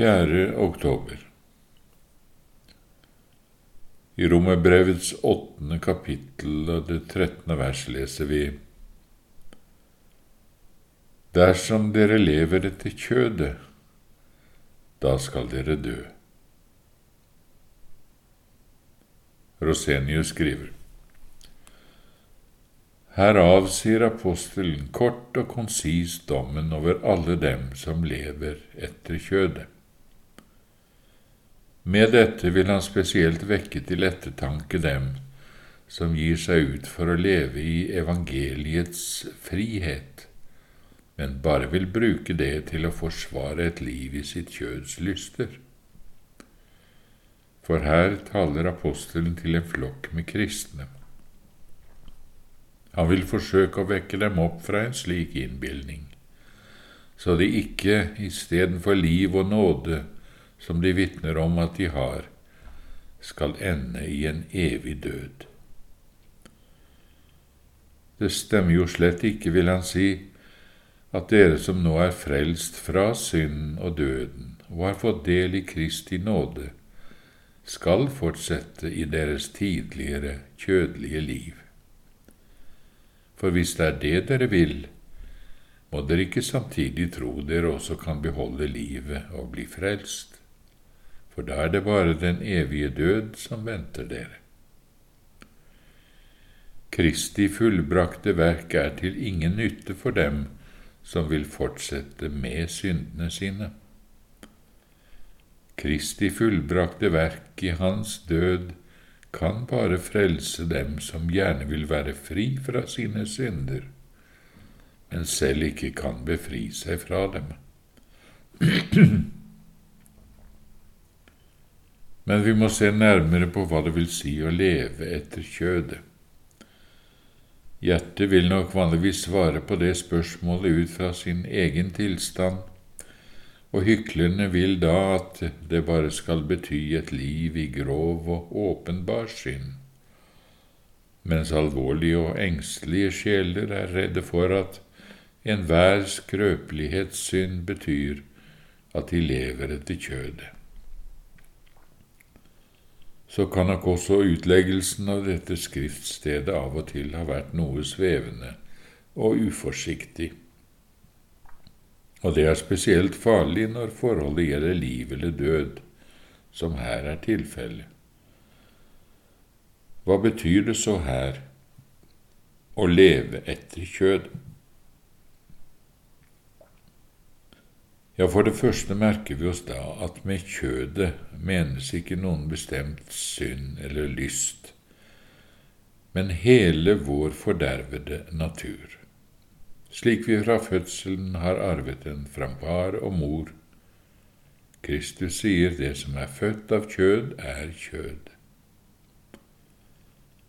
4. oktober. I Romerbrevets åttende kapittel og det trettende vers leser vi Dersom dere lever etter kjødet, da skal dere dø. Rosenius skriver Herav sier apostelen kort og konsist dommen over alle dem som lever etter kjødet. Med dette vil han spesielt vekke til ettertanke dem som gir seg ut for å leve i evangeliets frihet, men bare vil bruke det til å forsvare et liv i sitt kjøds lyster. For her taler apostelen til en flokk med kristne han vil forsøke å vekke dem opp fra en slik innbilning, så de ikke istedenfor liv og nåde, som de vitner om at de har, skal ende i en evig død. Det stemmer jo slett ikke, vil han si, at dere som nå er frelst fra synden og døden og har fått del i Kristi nåde, skal fortsette i deres tidligere kjødelige liv. For hvis det er det dere vil, må dere ikke samtidig tro dere også kan beholde livet og bli frelst, for da er det bare den evige død som venter dere. Kristi fullbrakte verk er til ingen nytte for dem som vil fortsette med syndene sine. Kristi fullbrakte verk i Hans død kan bare frelse dem som gjerne vil være fri fra sine synder, men selv ikke kan befri seg fra dem. Men vi må se nærmere på hva det vil si å leve etter kjødet. Hjertet vil nok vanligvis svare på det spørsmålet ut fra sin egen tilstand, og hyklerne vil da at det bare skal bety et liv i grov og åpenbar synd, mens alvorlige og engstelige sjeler er redde for at enhver skrøpelighetssynd betyr at de lever etter kjødet. Så kan nok også utleggelsen av dette skriftstedet av og til ha vært noe svevende og uforsiktig og det er spesielt farlig når forholdet gjelder liv eller død, som her er tilfellet. Hva betyr det så her å leve etter kjød? Ja, for det første merker vi oss da at med kjødet menes ikke noen bestemt synd eller lyst, men hele vår fordervede natur slik vi fra fødselen har arvet den fra far og mor. Kristus sier det som er født av kjød, er kjød.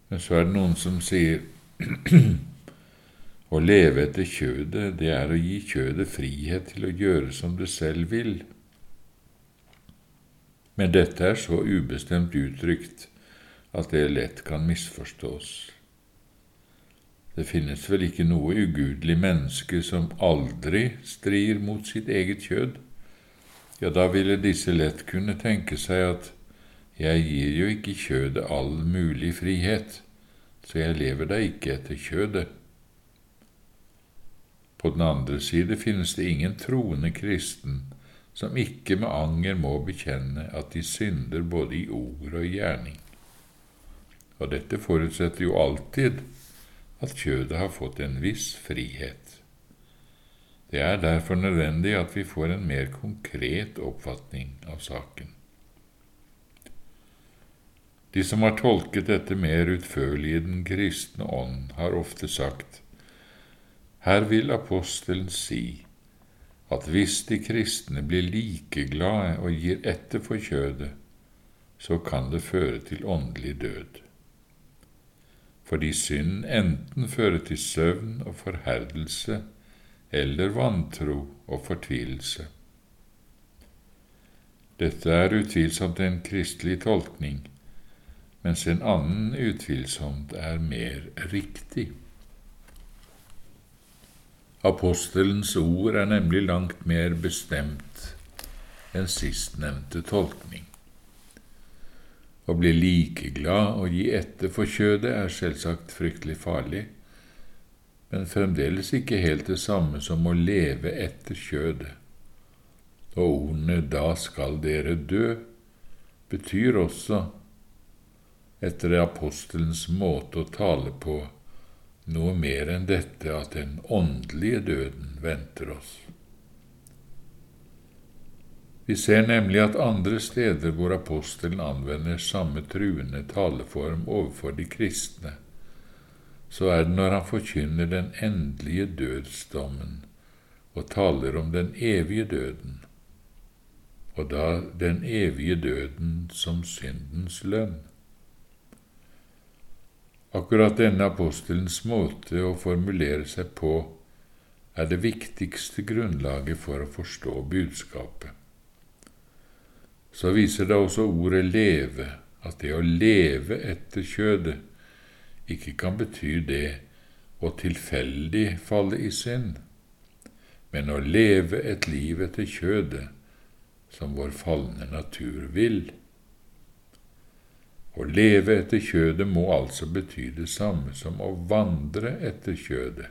Men så er det noen som sier å leve etter kjødet, det er å gi kjødet frihet til å gjøre som det selv vil. Men dette er så ubestemt uttrykt at det lett kan misforstås. Det finnes vel ikke noe ugudelig menneske som aldri strir mot sitt eget kjød? Ja, da ville disse lett kunne tenke seg at jeg gir jo ikke kjødet all mulig frihet, så jeg lever da ikke etter kjødet. På den andre side finnes det ingen troende kristen som ikke med anger må bekjenne at de synder både i ord og i gjerning. Og dette forutsetter jo alltid at kjødet har fått en viss frihet. Det er derfor nødvendig at vi får en mer konkret oppfatning av saken. De som har tolket dette mer utførlig i den kristne ånd, har ofte sagt her vil apostelen si at hvis de kristne blir likeglade og gir etter for kjødet, så kan det føre til åndelig død fordi synden enten fører til søvn og forherdelse eller vantro og fortvilelse. Dette er utvilsomt en kristelig tolkning, mens en annen utvilsomt er mer riktig. Apostelens ord er nemlig langt mer bestemt enn sistnevnte tolkning. Å bli like glad og gi etter for kjødet er selvsagt fryktelig farlig, men fremdeles ikke helt det samme som å leve etter kjødet. Og ordene 'da skal dere dø' betyr også, etter apostelens måte å tale på, noe mer enn dette at den åndelige døden venter oss. Vi ser nemlig at andre steder hvor apostelen anvender samme truende taleform overfor de kristne, så er det når han forkynner den endelige dødsdommen og taler om den evige døden, og da den evige døden som syndens lønn. Akkurat denne apostelens måte å formulere seg på er det viktigste grunnlaget for å forstå budskapet. Så viser det også ordet leve, at det å leve etter kjødet ikke kan bety det å tilfeldig falle i synd, men å leve et liv etter kjødet som vår falne natur vil. Å leve etter kjødet må altså bety det samme som å vandre etter kjødet.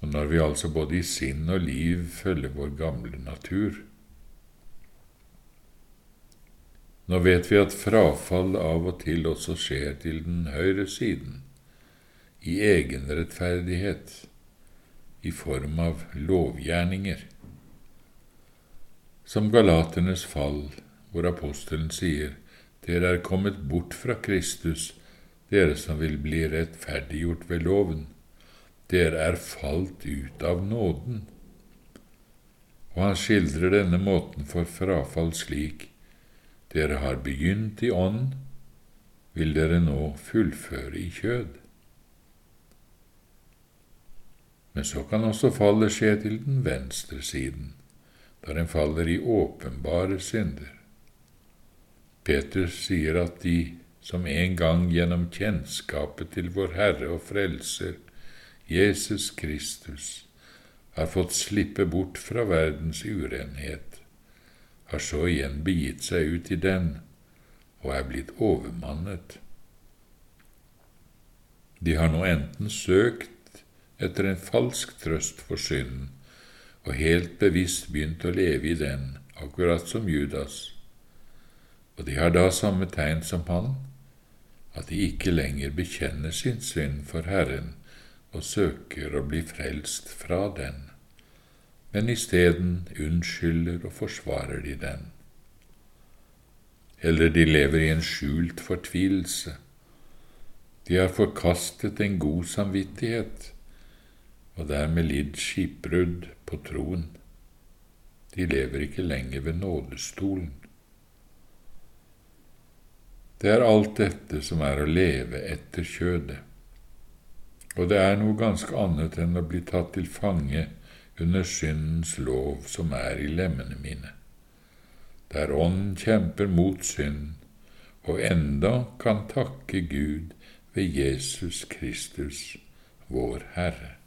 Og når vi altså både i sinn og liv følger vår gamle natur. Nå vet vi at frafall av og til også skjer til den høyre siden, i egenrettferdighet, i form av lovgjerninger. Som galaternes fall, hvor apostelen sier dere er kommet bort fra Kristus, dere som vil bli rettferdiggjort ved loven. Dere er falt ut av nåden. Og han skildrer denne måten for frafall slik. Dere har begynt i ånd, vil dere nå fullføre i kjød. Men så kan også fallet skje til den venstre siden, der en faller i åpenbare synder. Peter sier at de som en gang gjennom kjennskapet til vår Herre og Frelser, Jesus Kristus, har fått slippe bort fra verdens urenhet, har så igjen begitt seg ut i den og er blitt overmannet. De har nå enten søkt etter en falsk trøst for synden og helt bevisst begynt å leve i den, akkurat som Judas, og de har da samme tegn som han, at de ikke lenger bekjenner sin synd for Herren og søker å bli frelst fra den, men isteden unnskylder og forsvarer de den. Eller de lever i en skjult fortvilelse. De har forkastet en god samvittighet og dermed lidd skipbrudd på troen. De lever ikke lenger ved nådestolen. Det er alt dette som er å leve etter kjødet. Og det er noe ganske annet enn å bli tatt til fange under syndens lov som er i lemmene mine, der ånden kjemper mot synd og enda kan takke Gud ved Jesus Kristus, vår Herre.